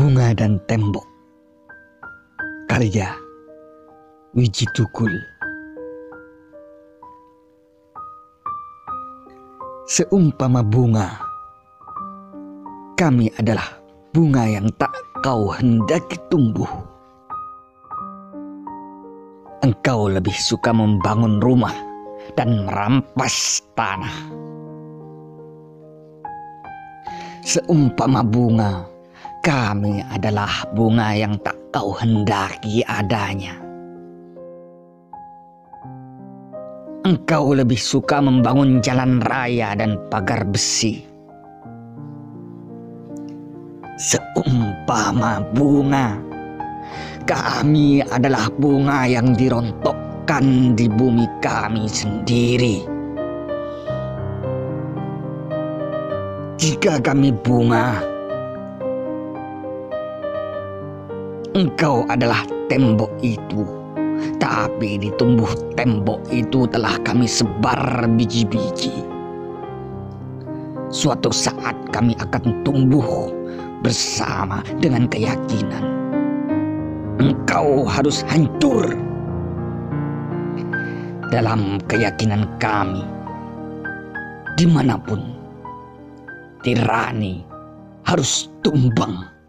Bunga dan Tembok. Karya Wiji Tukul Seumpama bunga Kami adalah bunga yang tak kau hendaki tumbuh. Engkau lebih suka membangun rumah dan merampas tanah. Seumpama bunga kami adalah bunga yang tak kau hendaki adanya. Engkau lebih suka membangun jalan raya dan pagar besi. Seumpama bunga, kami adalah bunga yang dirontokkan di bumi kami sendiri. Jika kami bunga, Engkau adalah tembok itu, tapi di tumbuh tembok itu telah kami sebar biji-biji. Suatu saat kami akan tumbuh bersama dengan keyakinan. Engkau harus hancur dalam keyakinan kami. Di mana pun, tirani harus tumbang.